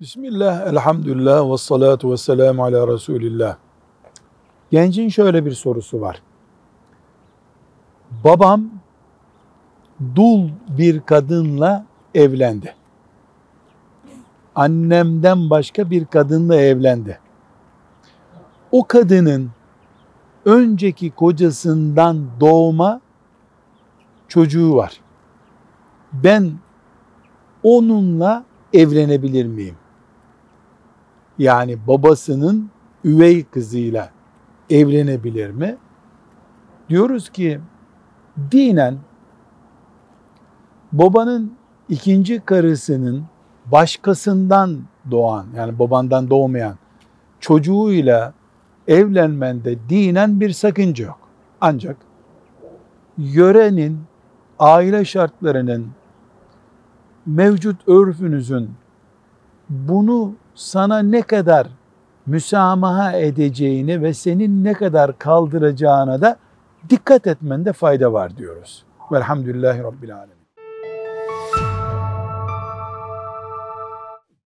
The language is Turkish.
Bismillah, elhamdülillah, ve salatu ve selamu ala Resulillah. Gencin şöyle bir sorusu var. Babam dul bir kadınla evlendi. Annemden başka bir kadınla evlendi. O kadının önceki kocasından doğma çocuğu var. Ben onunla evlenebilir miyim? Yani babasının üvey kızıyla evlenebilir mi? Diyoruz ki dinen babanın ikinci karısının başkasından doğan yani babandan doğmayan çocuğuyla evlenmende dinen bir sakınca yok. Ancak yörenin aile şartlarının mevcut örfünüzün bunu sana ne kadar müsamaha edeceğini ve senin ne kadar kaldıracağına da dikkat etmende fayda var diyoruz. Velhamdülillahi Rabbil Alemin.